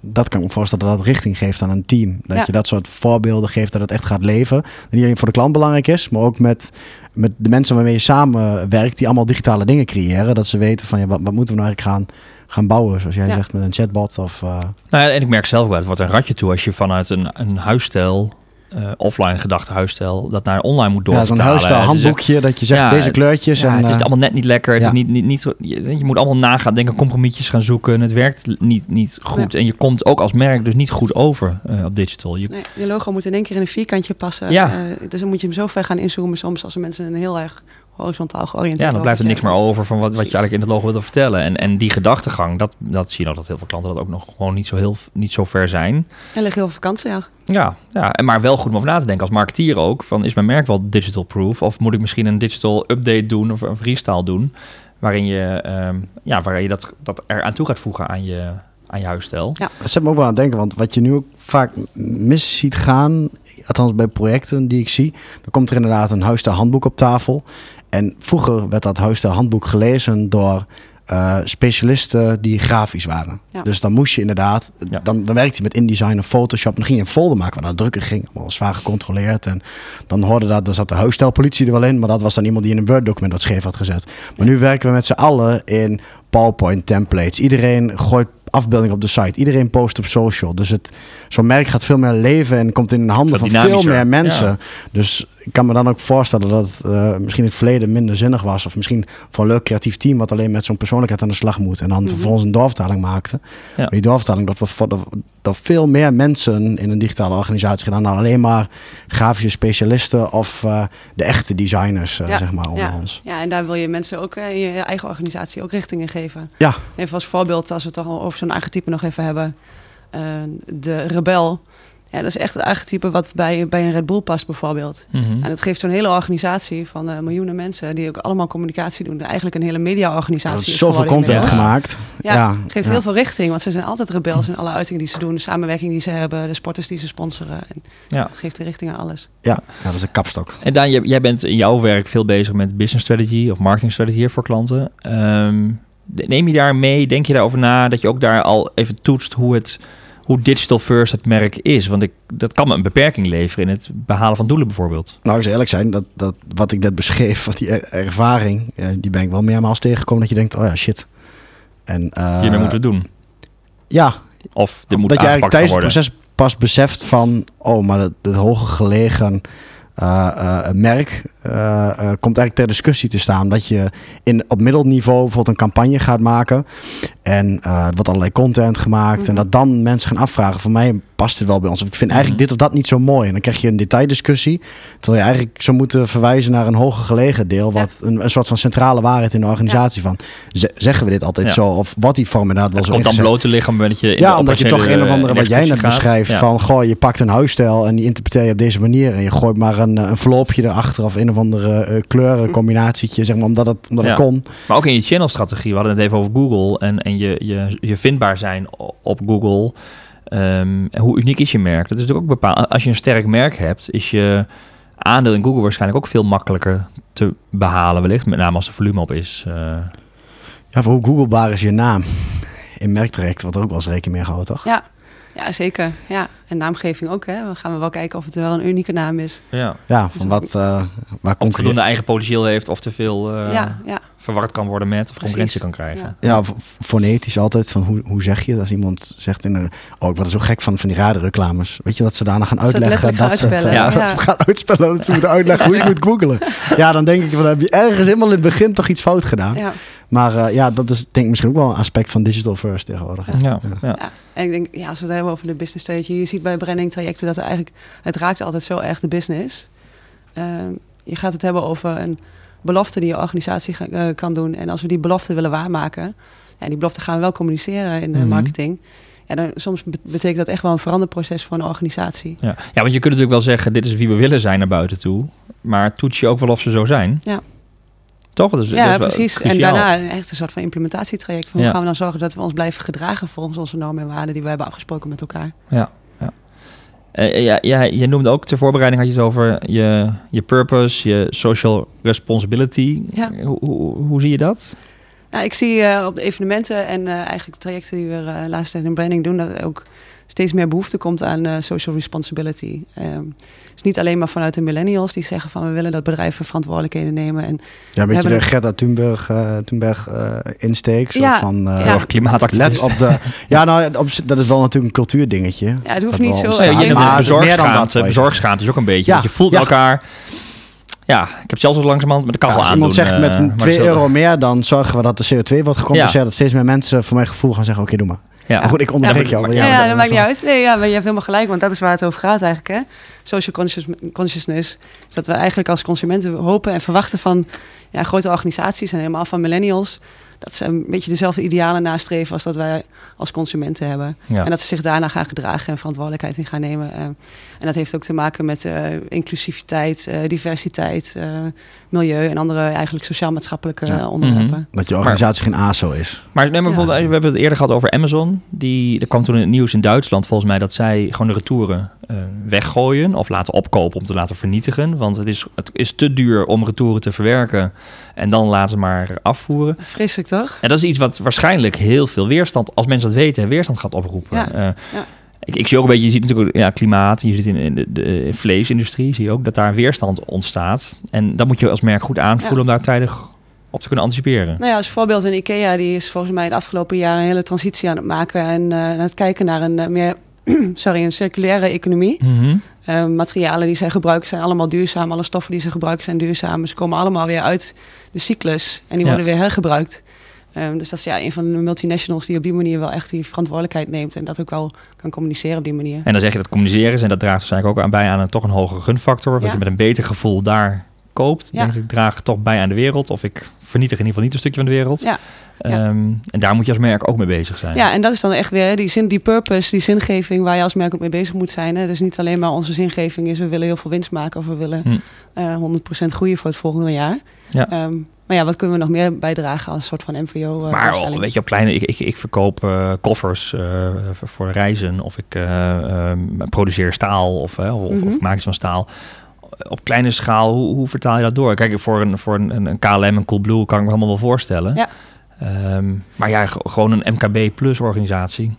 dat kan ik me voorstellen dat dat richting geeft aan een team. Dat Ja. je dat soort voorbeelden geeft, dat het echt gaat leven. Dat niet alleen voor de klant belangrijk is, maar ook met, met de mensen waarmee je samenwerkt, die allemaal digitale dingen creëren. Dat ze weten van, ja, wat, wat moeten we nou eigenlijk gaan, gaan bouwen? Zoals jij Ja. zegt, met een chatbot of... eh, Nou, ja, en ik merk zelf wel, het wordt een ratje toe als je vanuit een, een huisstijl, eh, offline gedachte huisstijl, dat naar online moet Ja, zo'n doorvertalen. huisstijl Het is echt- handboekje dat je zegt Ja, deze kleurtjes. Ja, en, het is eh, allemaal net niet lekker. Het ja. is niet, niet, niet, je, je moet allemaal nagaan, denken, compromisjes gaan zoeken. Het werkt niet, niet goed. En je komt ook als merk dus niet goed over eh, op digital. Je, Nee, je logo moet in één keer in een vierkantje passen. Ja. Eh, dus dan moet je hem zo ver gaan inzoomen soms als de mensen een heel erg horizontaal georiënteerd ja, dan blijft er niks meer over van wat, wat je eigenlijk in het logo wilde vertellen. En, en die gedachtegang, dat, dat zie je nog dat heel veel klanten dat ook nog gewoon niet zo, heel, niet zo ver zijn. En lig heel veel vakantie, ja. Ja, ja, en maar wel goed om over na te denken als marketeer ook. Van, is mijn merk wel digital proof? Of moet ik misschien een digital update doen of een freestyle doen? Waarin je, ehm, ja, waarin je dat, dat er aan toe gaat voegen aan je, aan je huisstijl. Ja. Dat zet me ook wel aan het denken, want wat je nu ook vaak mis ziet gaan, althans bij projecten die ik zie, dan komt er inderdaad een huisstijl handboek op tafel. En vroeger werd dat huisstijl handboek gelezen door eh, specialisten die grafisch waren. Ja. Dus dan moest je inderdaad, Ja. dan, dan werkte hij met InDesign of Photoshop. Dan ging je een folder maken waar naar drukker ging, allemaal zwaar gecontroleerd. En dan hoorde dat, dan zat de huisstijlpolitie er wel in, maar dat was dan iemand die in een Word-document wat scheef had gezet. Maar nu werken we met z'n allen in PowerPoint templates. Iedereen gooit afbeeldingen op de site. Iedereen post op social. Dus het, zo'n merk gaat veel meer leven en komt in de handen van veel meer mensen. Ja. Dus ik kan me dan ook voorstellen dat het eh, misschien in het verleden minder zinnig was. Of misschien voor een leuk creatief team wat alleen met zo'n persoonlijkheid aan de slag moet. En dan Mhm. vervolgens een doorvertaling maakte. Ja. Maar die doorvertaling dat door, door veel meer mensen in een digitale organisatie gedaan. Dan alleen maar grafische specialisten of eh, de echte designers, eh, Ja, zeg maar, onder ja. ons. Ja, en daar wil je mensen ook in je eigen organisatie ook richting in geven. Ja. Even als voorbeeld, als we het toch al over zo'n archetype nog even hebben. eh, de rebel. Ja, dat is echt het archetype wat bij, bij een Red Bull past bijvoorbeeld. Mhm. En het geeft zo'n hele organisatie van eh, miljoenen mensen... die ook allemaal communicatie doen. Eigenlijk een hele media-organisatie is zoveel content inmiddels. gemaakt. Ja, Ja, geeft ja. heel veel richting. Want ze zijn altijd rebels in alle uitingen die ze doen. De samenwerking die ze hebben, de sporters die ze sponsoren. En Ja. geeft de richting aan alles. Ja, ja, dat is een kapstok. En Daan, jij, jij bent in jouw werk veel bezig met business strategy of marketing strategy voor klanten. Ehm, neem je daar mee, denk je daarover na, dat je ook daar al even toetst hoe het hoe digital first het merk is? Want ik, dat kan me een beperking leveren in het behalen van doelen bijvoorbeeld. Nou, ik zou eerlijk zijn, dat, dat wat ik net beschreef, wat die er- ervaring, eh, die ben ik wel meermaals tegengekomen dat je denkt, oh ja, shit. En, eh, Hiermee moeten we het doen. Ja, Of dit moet dat je eigenlijk tijdens het proces pas beseft van, oh, maar het, het hoger gelegen eh, merk komt eigenlijk ter discussie te staan. Dat je in, op middelniveau bijvoorbeeld een campagne gaat maken en eh, er wordt allerlei content gemaakt en Mhm. dat dan mensen gaan afvragen van mij past dit wel bij ons? Of ik vind eigenlijk Mhm. dit of dat niet zo mooi. En dan krijg je een detaildiscussie, terwijl je eigenlijk zou moeten verwijzen naar een hoger gelegen deel, wat een, een soort van centrale waarheid in de organisatie van ze- zeggen we dit altijd Ja. zo of wat die vorm inderdaad wel Het zo komt dan bloot te liggen omdat je in Ja, omdat je toch een of andere, eh, wat jij net beschrijft, van goh, je pakt een huisstijl en die interpreteer je op deze manier. En je gooit maar een, eh, een verloopje erachter of een of andere eh, kleurencombinatietietje, zeg maar, omdat het, omdat het Ja. kon. Maar ook in je channelstrategie. We hadden het even over Google en, en je, je, je vindbaar zijn op Google. Ehm, en hoe uniek is je merk? Dat is natuurlijk ook bepaald. Als je een sterk merk hebt, is je aandeel in Google waarschijnlijk ook veel makkelijker te behalen, wellicht. Met name als er volume op is. eh. Ja, voor hoe googlebaar is je naam? In merktraject wordt er ook wel eens rekening mee gehouden, toch? Ja, ja zeker. Ja. En naamgeving ook. Hè. Dan gaan we wel kijken of het wel een unieke naam is. ja. Ja, van wat, eh waar Of het concurrentie... voldoende eigen potentieel heeft, of te veel eh, ja, ja. verward kan worden met, of concurrentie kan Precies. krijgen. Ja. Fonetisch altijd, van hoe, hoe zeg je het? Als iemand zegt in een... Oh, ik word er zo gek van, van die radioreclames. Weet je, dat ze daarna gaan Dat uitleggen... gaan ze het, Ja. dat ze het gaan uitspellen, dat ze moeten uitleggen hoe je moet googelen. Ja, dan denk ik, van, dan heb je ergens helemaal in het begin toch iets fout gedaan. Ja. Maar eh, ja, dat is denk ik misschien ook wel een aspect van digital first tegenwoordig. Ja, ja. En ik denk, ja, als we het hebben over de business strategy, je ziet bij branding trajecten dat er eigenlijk, het raakt altijd zo erg de business. Ehm, je gaat het hebben over een belofte die je organisatie ga- eh, kan doen. En als we die belofte willen waarmaken, ja, die belofte gaan we wel communiceren in de Mhm. marketing. Ja, dan, soms be- betekent dat echt wel een veranderproces voor een organisatie. Ja. ja, want je kunt natuurlijk wel zeggen, dit is wie we willen zijn naar buiten toe. Maar toets je ook wel of ze zo zijn? Ja. Toch? Dat ja, precies. En daarna echt een soort van implementatietraject. Van hoe Ja. gaan we dan zorgen dat we ons blijven gedragen volgens onze normen en waarden die we hebben afgesproken met elkaar. Eh, ja, ja, je noemde ook ter voorbereiding had je het over je, je purpose, je social responsibility. Ja. Hoe, hoe, hoe zie je dat? Ja, ik zie eh, op de evenementen en eigenlijk de trajecten die we de laatste tijd in branding doen, dat ook steeds meer behoefte komt aan eh, social responsibility. Ehm, het is niet alleen maar vanuit de millennials die zeggen van we willen dat bedrijven verantwoordelijkheden nemen. En Ja, een beetje hebben de Greta Thunberg, eh Thunberg eh, insteek. Zo Ja, van, eh, ja. Klimaatactivist. Let op de... Ja, nou, op, dat is wel natuurlijk een cultuurdingetje. ja, het hoeft niet zo. Ja, Ja, maar meer dan dat, bezorgschaamte. is ook een beetje. Ja, want je voelt ja. elkaar... Ja, ik heb zelfs zo langzamerhand met de kachel als aan iemand zegt met een maar 2 dat is wel- euro meer, dan zorgen we dat de CO2 wordt gecompenseerd. Dat steeds meer mensen voor mijn gevoel gaan zeggen, oké, doe maar. Ja. Maar goed, ik onderbreek maar- want Ja, dat maakt niet uit. Nee, ja, maar je hebt helemaal gelijk, want dat is waar het over gaat eigenlijk. Hè? Social conscious, consciousness. Is dat we eigenlijk als consumenten hopen en verwachten van ja, grote organisaties en helemaal van millennials. Dat ze een beetje dezelfde idealen nastreven als dat wij als consumenten hebben. Ja. En dat ze zich daarna gaan gedragen en verantwoordelijkheid in gaan nemen. Eh, en dat heeft ook te maken met eh, inclusiviteit, eh, diversiteit, eh, milieu en andere eigenlijk sociaal-maatschappelijke Ja. onderwerpen. Mhm. Dat je organisatie geen ASO is. Maar neem bijvoorbeeld, Ja. we hebben het eerder gehad over Amazon. Die, er kwam toen in het nieuws in Duitsland volgens mij dat zij gewoon de retouren eh, weggooien of laten opkopen om te laten vernietigen. Want het is, het is te duur om retouren te verwerken en dan laten maar afvoeren. Vreselijk toch? En dat is iets wat waarschijnlijk heel veel weerstand, als mensen dat weten, weerstand gaat oproepen. Ja, Eh, ja. Ik, ik zie ook een beetje, je ziet natuurlijk ja, klimaat, je ziet in, in de, de vleesindustrie, zie je ook dat daar weerstand ontstaat. En dat moet je als merk goed aanvoelen Ja. om daar tijdig op te kunnen anticiperen. Nou ja, als voorbeeld een IKEA, die is volgens mij de afgelopen jaren een hele transitie aan het maken en eh, aan het kijken naar een eh, meer, sorry, een circulaire economie. Mhm. Eh, materialen die zij gebruiken zijn allemaal duurzaam, alle stoffen die ze gebruiken zijn duurzaam. Ze komen allemaal weer uit de cyclus en die Ja. worden weer hergebruikt. Ehm, dus dat is ja, een van de multinationals die op die manier wel echt die verantwoordelijkheid neemt en dat ook wel kan communiceren op die manier. En dan zeg je dat communiceren is en dat draagt waarschijnlijk ook aan bij aan een toch een hogere gunfactor. Dat Ja. je met een beter gevoel daar koopt. Ja. Denk ik, ik draag toch bij aan de wereld. Of ik vernietig in ieder geval niet een stukje van de wereld. Ja. Ja. Ehm, en daar moet je als merk ook mee bezig zijn. Ja, en dat is dan echt weer die zin, die purpose, die zingeving waar je als merk ook mee bezig moet zijn. Hè? Dus niet alleen maar onze zingeving is we willen heel veel winst maken of we willen Hm. eh 100% groeien voor het volgende jaar. Ja. Ehm, maar ja, wat kunnen we nog meer bijdragen als een soort van MVO? eh, Maar doelstelling? weet je, op kleine, ik, ik, ik verkoop eh, koffers eh, voor- reizen. Of ik eh, produceer staal of, eh, of, Mhm. of maak iets van staal. Op kleine schaal, hoe, hoe vertaal je dat door? Kijk, voor een, voor een, een KLM en Coolblue kan ik me allemaal wel voorstellen. Ja. Ehm, maar ja, gewoon een MKB-plus organisatie.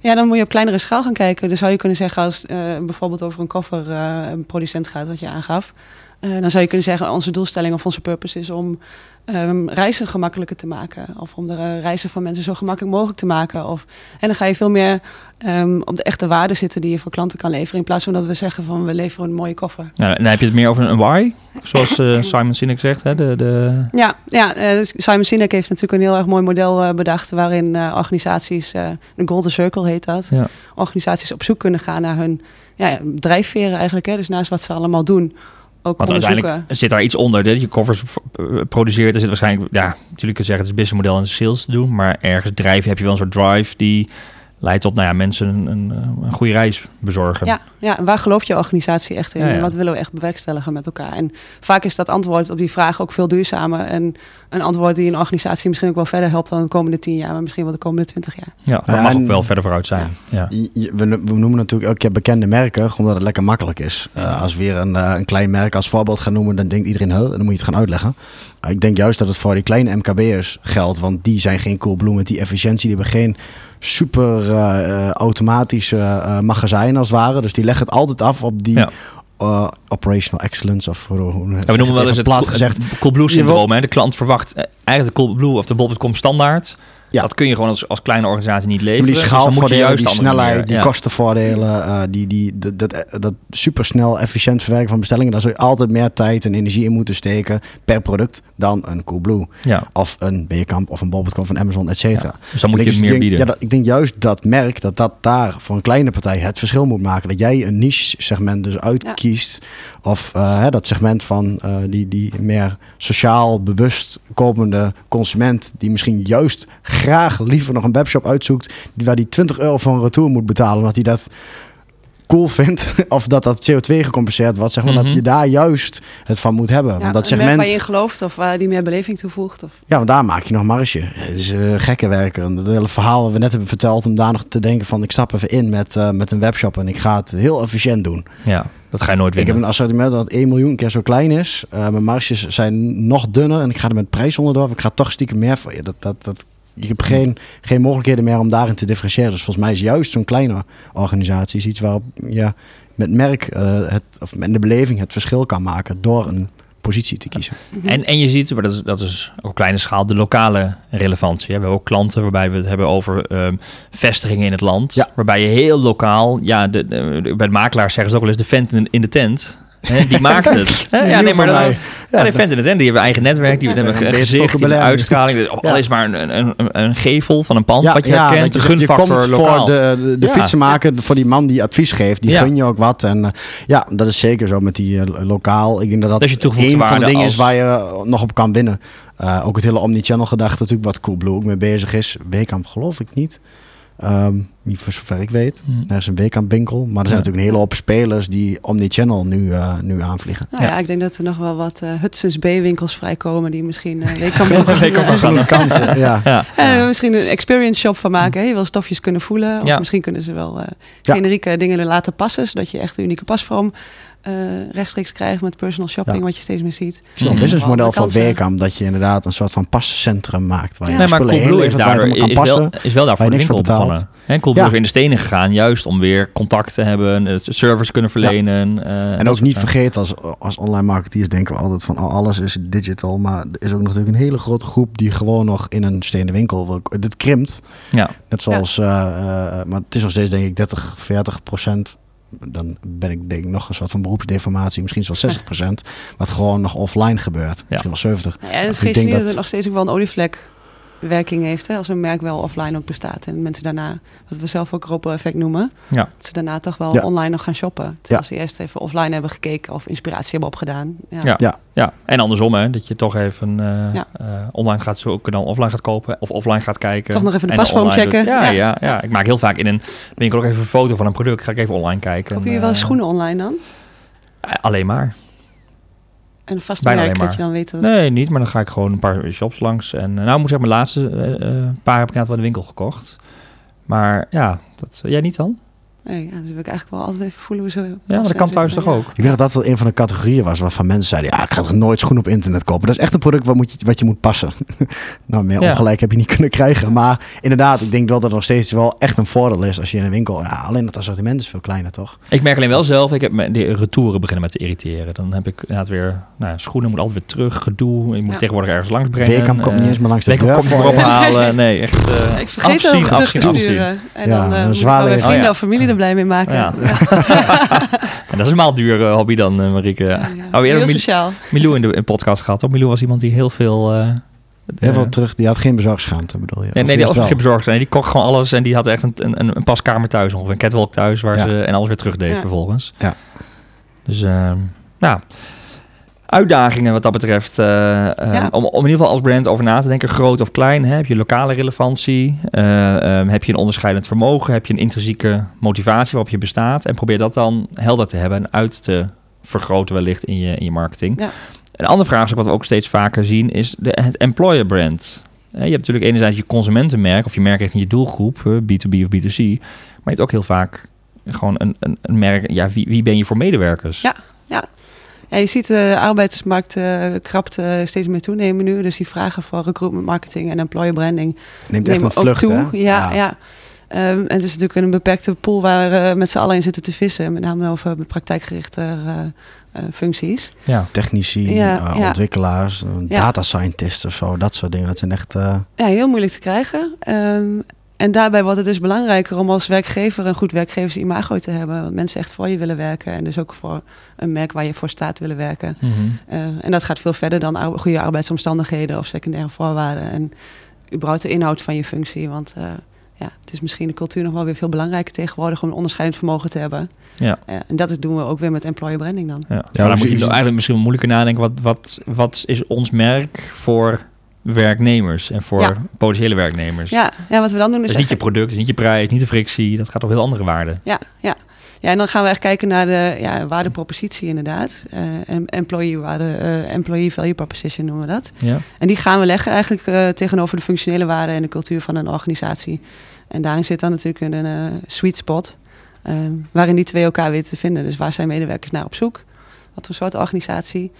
Ja, dan moet je op kleinere schaal gaan kijken. Dus zou je kunnen zeggen, als eh, bijvoorbeeld over een kofferproducent gaat, wat je aangaf. eh, dan zou je kunnen zeggen, onze doelstelling of onze purpose is om ehm, reizen gemakkelijker te maken. Of om de reizen van mensen zo gemakkelijk mogelijk te maken. Of, en dan ga je veel meer ehm, op de echte waarde zitten die je voor klanten kan leveren. In plaats van dat we zeggen van we leveren een mooie koffer. Nou, en dan heb je het meer over een why, zoals eh, Simon Sinek zegt. Hè? De, de, Ja, ja eh, dus Simon Sinek heeft natuurlijk een heel erg mooi model eh, bedacht. Waarin organisaties, de Golden Circle heet dat. ja. organisaties op zoek kunnen gaan naar hun ja, ja, drijfveren eigenlijk. Hè? Dus naast wat ze allemaal doen, ook Want uiteindelijk zit daar iets onder. Dat je koffers eh, produceert. Er zit waarschijnlijk, ja, natuurlijk kun je zeggen het is businessmodel en sales te doen. Maar ergens drijven heb je wel een soort drive die leidt tot nou ja, mensen een, een, een goede reis bezorgen. Ja, ja, en waar geloof je organisatie echt in? Ja, ja. En wat willen we echt bewerkstelligen met elkaar? En vaak is dat antwoord op die vraag ook veel duurzamer. En een antwoord die een organisatie misschien ook wel verder helpt dan de komende tien jaar, maar misschien wel de komende twintig jaar. Ja, dat Ja, mag en- ook wel verder vooruit zijn. Ja. We, we noemen natuurlijk elke keer bekende merken, omdat het lekker makkelijk is. Eh, als we weer een, eh, een klein merk als voorbeeld gaan noemen, dan denkt iedereen, dan moet je het gaan uitleggen. Uh, ik denk juist dat het voor die kleine MKB'ers geldt, want die zijn geen Coolblue met die efficiëntie. Die hebben geen super eh, automatische eh, magazijn als het ware. Dus die leggen het altijd af op die Ja. eh, operational excellence. Of hoe, hoe Ja, we noemen wel eens het, plat cool- gezegd. het Coolblue syndroom. hè. De klant verwacht eigenlijk de Coolblue of de Bob.com standaard. Ja. Dat kun je gewoon als, als kleine organisatie niet Maar leveren. die Dus moet je schaalvoordelen, juist die snelheid, manier- die ja. kostenvoordelen, eh, die, die, dat, dat, dat supersnel efficiënt verwerken van bestellingen, daar zul je altijd meer tijd en energie in moeten steken per product dan een Coolblue Ja. of een Beerkamp of een Bol.com van Amazon, et cetera. Ja. Dus dan moet En je ik meer denk, bieden. Ja, dat, ik denk juist dat merk dat dat daar voor een kleine partij het verschil moet maken. Dat jij een niche segment dus uitkiest. Of eh, hè, dat segment van eh, die, die meer sociaal bewust komende consument. Die misschien juist graag liever nog een webshop uitzoekt. Die, waar die 20 euro voor een retour moet betalen. Omdat hij dat cool vindt. Of dat dat CO2 gecompenseerd wordt. Zeg maar Mhm. dat je daar juist het van moet hebben. Ja, Want dat segment... waar je in gelooft of waar die meer beleving toevoegt. Of... Ja, want daar maak je nog marge. Het is uh, gekke werker. En het hele verhaal wat we net hebben verteld... om daar nog te denken van... ik stap even in met, uh, met een webshop... en ik ga het heel efficiënt doen. Ja, dat ga je nooit Ik winnen. heb een assortiment dat 1 miljoen keer zo klein is. Uh, mijn marges zijn nog dunner... en ik ga er met prijs onderdoor. Ik ga toch stiekem meer voor je. Dat, dat, dat, je hebt geen, geen mogelijkheden meer om daarin te differentiëren. Dus volgens mij is juist zo'n kleine organisatie... iets waarop ja, met merk uh, het, of met de beleving het verschil kan maken... door een positie te kiezen. En, en je ziet, maar dat is, dat is op kleine schaal, de lokale relevantie. We hebben ook klanten waarbij we het hebben over um, vestigingen in het land. Ja. Waarbij je heel lokaal, ja, de, de, bij de makelaars zeggen ze ook wel eens de vent in de tent. He, die maakt het. He, ja, nee, maar dat, ja, de vent in de tent, die hebben eigen netwerk, die hebben een gezicht, die uitstraling. Dus al is maar een, een, een, een, gevel van een pand ja, wat je ja, herkent, de je, gunfactor je komt lokaal. voor de, de, de fietsenmaker, voor die man die advies geeft, die gun je ook wat. En uh, ja, dat is zeker zo met die uh, lokaal. Ik denk dat dat, dat een van de dingen als... is waar je nog op kan winnen. Uh, ook het hele omnichannel gedachte natuurlijk, wat Coolblue ook mee bezig is. Wekamp geloof ik niet. Um, niet voor zover ik weet. Hmm. Er is een Wekamp winkel. Maar er zijn ja. natuurlijk een hele hoop spelers die omnichannel nu, uh, nu aanvliegen. Nou ja. ja. ik denk dat er nog wel wat uh, Hudson's B-winkels vrijkomen die misschien uh, gaan kansen. Ja. ja. ja. misschien een experience shop van maken. Hè? Je wil stofjes kunnen voelen. Of misschien kunnen ze wel generieke dingen laten passen. Zodat je echt een unieke pasvorm uh, rechtstreeks krijgt met personal shopping, ja. wat je steeds meer ziet. Zo'n mm. businessmodel van Wekamp, dat je inderdaad een soort van pascentrum maakt. Waar je nee, maar Coolblue is, daar, is, passen, wel, is wel daar voor de winkel begonnen. En Coolblue ja. is in de stenen gegaan, juist om weer contact te hebben, service kunnen verlenen. Ja. Uh, en ook niet vergeten, als, als online marketeers denken we altijd van oh, alles is digital. Maar er is ook natuurlijk een hele grote groep die gewoon nog in een stenen winkel, dit krimpt. Ja. Net zoals, ja. uh, maar het is nog steeds denk ik 30, 40 procent dan ben ik denk ik nog een soort van beroepsdeformatie, misschien wel 60 procent, wat gewoon nog offline gebeurt. Ja. Misschien wel 70. Ja, en het niet dat het nog steeds ook wel een olievlek werking heeft, hè, als een merk wel offline ook bestaat en mensen daarna, wat we zelf ook Ropo effect noemen, ja. dat ze daarna toch wel ja. online nog gaan shoppen, terwijl ja. ze eerst even offline hebben gekeken of inspiratie hebben opgedaan. Ja, ja. ja. ja. en andersom hè, dat je toch even uh, uh, online gaat zoeken, dan offline gaat kopen of offline gaat kijken. Toch nog even de pasvorm checken. Ja, ja. Ja, ik maak heel vaak in een winkel ook even een foto van een product, ga ik even online kijken. Koop je wel uh, schoenen online dan? alleen maar. En een vast Bijna merk dat je dan weet dat... Nee, niet, maar dan ga ik gewoon een paar shops langs. En nou moet ik zeggen, mijn laatste uh, paar heb ik net wel in de winkel gekocht. Maar ja, dat, jij niet dan? Nee, ja, dus wil ik eigenlijk wel altijd even voelen hoe ze... Ja, maar dat kan thuis toch ook? Ik denk dat dat wel een van de categorieën was waarvan mensen zeiden... ja, ik ga toch nooit schoenen op internet kopen. Dat is echt een product wat, moet je, wat je moet passen. nou, meer ja. ongelijk heb je niet kunnen krijgen. Maar inderdaad, ik denk wel dat het nog steeds wel echt een voordeel is... als je in een winkel... Ja, alleen het assortiment is veel kleiner, toch? Ik merk alleen wel zelf, ik heb me de retouren beginnen met te irriteren. Dan heb ik inderdaad weer... Nou, schoenen moet altijd weer terug, gedoe. Je moet ja. tegenwoordig ergens langs brengen. Weekam komt uh, niet eens meer langs de deur voor je. ophalen. Nee, echt uh, Ik vergeet afzien, het terug te sturen. En ja, dan uh, een moet zwaar mijn vrienden of familie blij mee maken. Ja. en dat is een maal duur hobby dan, uh, Marieke. Ja, ja. Oh, heel Mil sociaal. Milou in de in podcast gehad. Toch? Milou was iemand die heel veel... Uh, heel veel terug. Die had geen bezorgschaamte, bedoel je? Nee, nee die had geen bezorgschaamte. Nee, die kocht gewoon alles en die had echt een, een, een paskamer thuis ongeveer. Een catwalk thuis waar ze en alles weer terug deed vervolgens. Ja. Dus, uh, nou... Uitdagingen wat dat betreft. Uh, ja. om, om in ieder geval als brand over na te denken, groot of klein. Hè? Heb je lokale relevantie? Uh, um, heb je een onderscheidend vermogen? Heb je een intrinsieke motivatie waarop je bestaat? En probeer dat dan helder te hebben en uit te vergroten wellicht in je, in je marketing. Ja. Een andere vraagstuk wat we ook steeds vaker zien is de, het employer brand. Je hebt natuurlijk enerzijds je consumentenmerk of je merk richting je doelgroep, B2B of B2C. Maar je hebt ook heel vaak gewoon een, een, een merk. Ja, wie, wie ben je voor medewerkers? Ja, ja. Ja, je ziet de arbeidsmarkt uh, krapt uh, steeds meer toenemen nu. Dus die vragen voor recruitment marketing en employer branding neemt echt een vlucht, toe. Hè? Ja, ja. ja. Um, en het is natuurlijk een beperkte pool waar we uh, met z'n allen in zitten te vissen. Met name over praktijkgerichte functies. Ja. Technici, ja, ja. ontwikkelaars, data scientists of zo. Dat soort dingen. Dat zijn echt... Ja, heel moeilijk te krijgen. Um, en daarbij wordt het dus belangrijker om als werkgever een goed werkgeversimago te hebben. Want mensen echt voor je willen werken. En dus ook voor een merk waar je voor staat willen werken. Mm -hmm. uh, en dat gaat veel verder dan ar goede arbeidsomstandigheden of secundaire voorwaarden. En überhaupt de inhoud van je functie. Want uh, ja, het is misschien de cultuur nog wel weer veel belangrijker tegenwoordig om een onderscheidend vermogen te hebben. Ja. Uh, en dat doen we ook weer met employer branding dan. Ja, ja maar dan moet je eigenlijk misschien moeilijker nadenken. Wat, wat, wat is ons merk voor werknemers en voor ja. potentiële werknemers. Ja, ja, wat we dan doen is... Dus niet je product, niet je prijs, niet de frictie. Dat gaat op heel andere waarden. Ja, ja. Ja, en dan gaan we echt kijken naar de ja, waardepropositie inderdaad. En employee, waarde, eh, employee value proposition noemen we dat. Ja. En die gaan we leggen eigenlijk eh, tegenover de functionele waarden en de cultuur van een organisatie. En daarin zit dan natuurlijk een sweet spot, waarin die twee elkaar weten te vinden. Dus waar zijn medewerkers naar op zoek? Wat voor soort organisatie?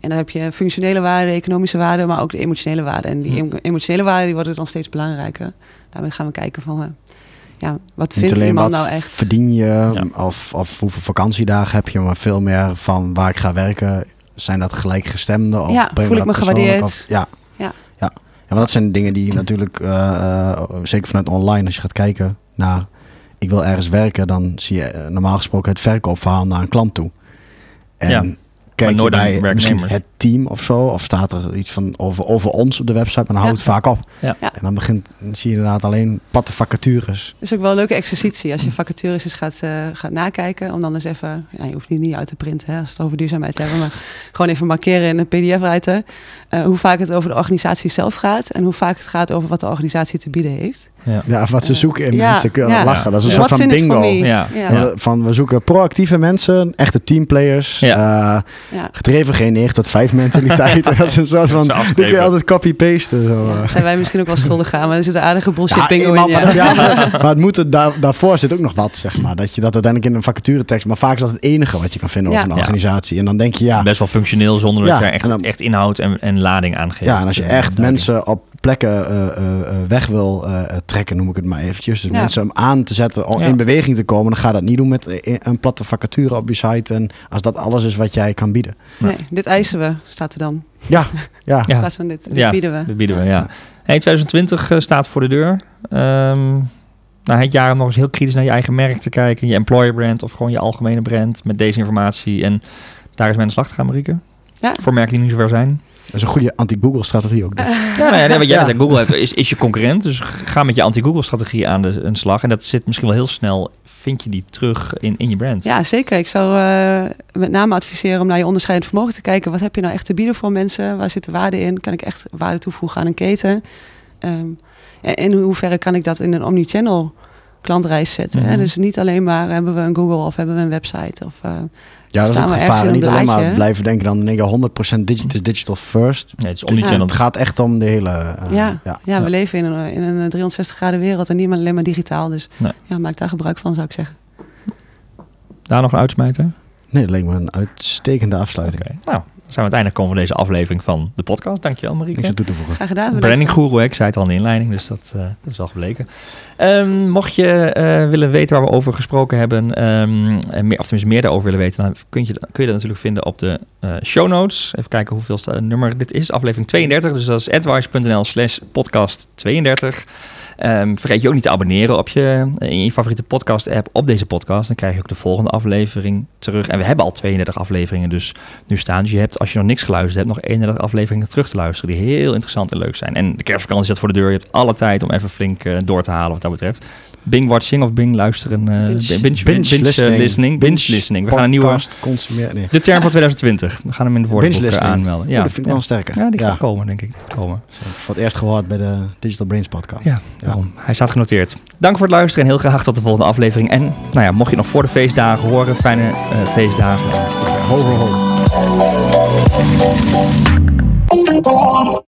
En dan heb je functionele waarden, economische waarden, maar ook de emotionele waarden. En die Hm. em- emotionele waarden die worden dan steeds belangrijker. Daarmee gaan we kijken van, eh, ja, wat Niet vindt alleen iemand wat nou echt? verdien je Ja. of, of hoeveel vakantiedagen heb je, maar veel meer van waar ik ga werken. Zijn dat gelijkgestemden? Of Ja, voel ik me gewaardeerd? Of, ja. Ja. ja. Ja, want dat zijn dingen die natuurlijk, eh, eh, zeker vanuit online, als je gaat kijken naar ik wil ergens werken, dan zie je normaal gesproken het verkoopverhaal naar een klant toe. En Ja, kijk je nooit bij misschien het team of zo, of staat er iets van over, over ons op de website, maar dan houdt het vaak op. Ja. Ja. En dan begint, dan zie je inderdaad alleen platte vacatures. Het is ook wel een leuke exercitie als je vacatures eens gaat, eh, gaat nakijken. Om dan eens even, ja, je hoeft die niet uit te printen hè, als het over duurzaamheid hebben. Maar gewoon even markeren in een pdf-writer. Eh, hoe vaak het over de organisatie zelf gaat. En hoe vaak het gaat over wat de organisatie te bieden heeft. Ja. Ja, of wat ze Eh, zoeken in ja, mensen kunnen ja. lachen. Dat is een Ja. soort What's van bingo. me? Ja. Ja. Ja. Van we zoeken proactieve mensen, echte teamplayers, Ja. eh, Ja. gedreven geen 9 tot 5 mentaliteit. en dat is een soort van, kun afstrepen. je altijd copy-pasten. Zo. Ja, eh. zijn wij misschien ook wel schuldig aan, maar er zit een aardige bullshit Ja, bingo maar, in. maar, Ja. maar, maar het moet er daar, daarvoor zit ook nog wat, zeg maar. Dat je dat uiteindelijk in een vacaturetekst, maar vaak is dat het enige wat je kan vinden Ja. over een organisatie. En dan denk je, ja, Best wel functioneel zonder dat je echt, echt inhoud en, en lading aangeeft. ja en als je echt mensen op plekken eh, eh, eh, weg wil trekken, noem ik het maar eventjes. Dus Ja. mensen om aan te zetten, om Ja. in beweging te komen, dan ga dat niet doen met een platte vacature op je site. En als dat alles is wat jij kan bieden. Nee, dit eisen we, staat er dan. Ja, ja. In Ja. plaats van dit, dit Ja. bieden we. Dat bieden we, ja. Hey, 2020 eh, staat voor de deur. Ehm nou, het jaar om nog eens heel kritisch naar je eigen merk te kijken. Je employer brand of gewoon je algemene brand met deze informatie. En daar is aan de slag te gaan, Marieke. Ja. Voor merken die niet zover zijn. Dat is een goede anti-Google strategie ook. Dus. Ja, nou ja, nee, wat jij Ja. Google heeft, is, is je concurrent. Dus ga met je anti-Google strategie aan de, aan de slag. En dat zit misschien wel heel snel, vind je die terug in, in je brand. Ja, zeker. Ik zou eh, met name adviseren om naar je onderscheidend vermogen te kijken. Wat heb je nou echt te bieden voor mensen? Waar zit de waarde in? Kan ik echt waarde toevoegen aan een keten? Ehm, en in hoeverre kan ik dat in een omnichannel klantreis zetten? hè? Mhm. Dus niet alleen maar hebben we een Google of hebben we een website. Of, eh, Ja, dat is ook gevaar. niet een alleen maar blijven denken dan denk ik 100% digital, het is digital first. Nee, het is. Het gaat echt om de hele... eh, ja, ja. ja. we Ja. leven in een, in een 360 graden wereld en niet alleen maar digitaal. Dus Nee. ja, maak daar gebruik van, zou ik zeggen. Daar nog een uitsmijter? Nee, dat leek me een uitstekende afsluiting. Oké. Nou, zijn we aan het einde gekomen van deze aflevering van de podcast. Dankjewel, Marieke. Niks toe te voegen. Graag gedaan. Branding Guru, ik zei het al in de inleiding, dus dat, eh, dat is wel gebleken. Ehm, mocht je eh, willen weten waar we over gesproken hebben, ehm, en meer, of tenminste meer daarover willen weten, dan kun je, kun je dat natuurlijk vinden op de eh, show notes. Even kijken hoeveel nummer dit is. Aflevering 32, dus dat is advice.nl slash podcast 32. Ehm, vergeet je ook niet te abonneren op je, in je favoriete podcast app op deze podcast. Dan krijg je ook de volgende aflevering terug. En we hebben al 32 afleveringen dus nu staan. Dus je hebt, als je nog niks geluisterd hebt, nog 31 afleveringen terug te luisteren. Die heel interessant en leuk zijn. En de kerstvakantie staat voor de deur. Je hebt alle tijd om even flink eh, door te halen wat dat betreft. Bing watching of Bing luisteren. eh, Binge. binge, binge, binge, listening. Binge listening. We gaan een nieuwe... Podcast consumeren. Nee. De term van 2020. We gaan hem in de woordenboek eh, aanmelden. Ja, Ja, dat vind ik ja. wel een sterke. ja, die gaat komen, denk ik. Gaat komen. Voor het eerst gehoord bij de Digital Brains podcast. Ja, daarom. Hij staat genoteerd. Dank voor het luisteren en heel graag tot de volgende aflevering. En nou ja, mocht je nog voor de feestdagen horen, fijne eh, feestdagen. En, Ho, ho, ho.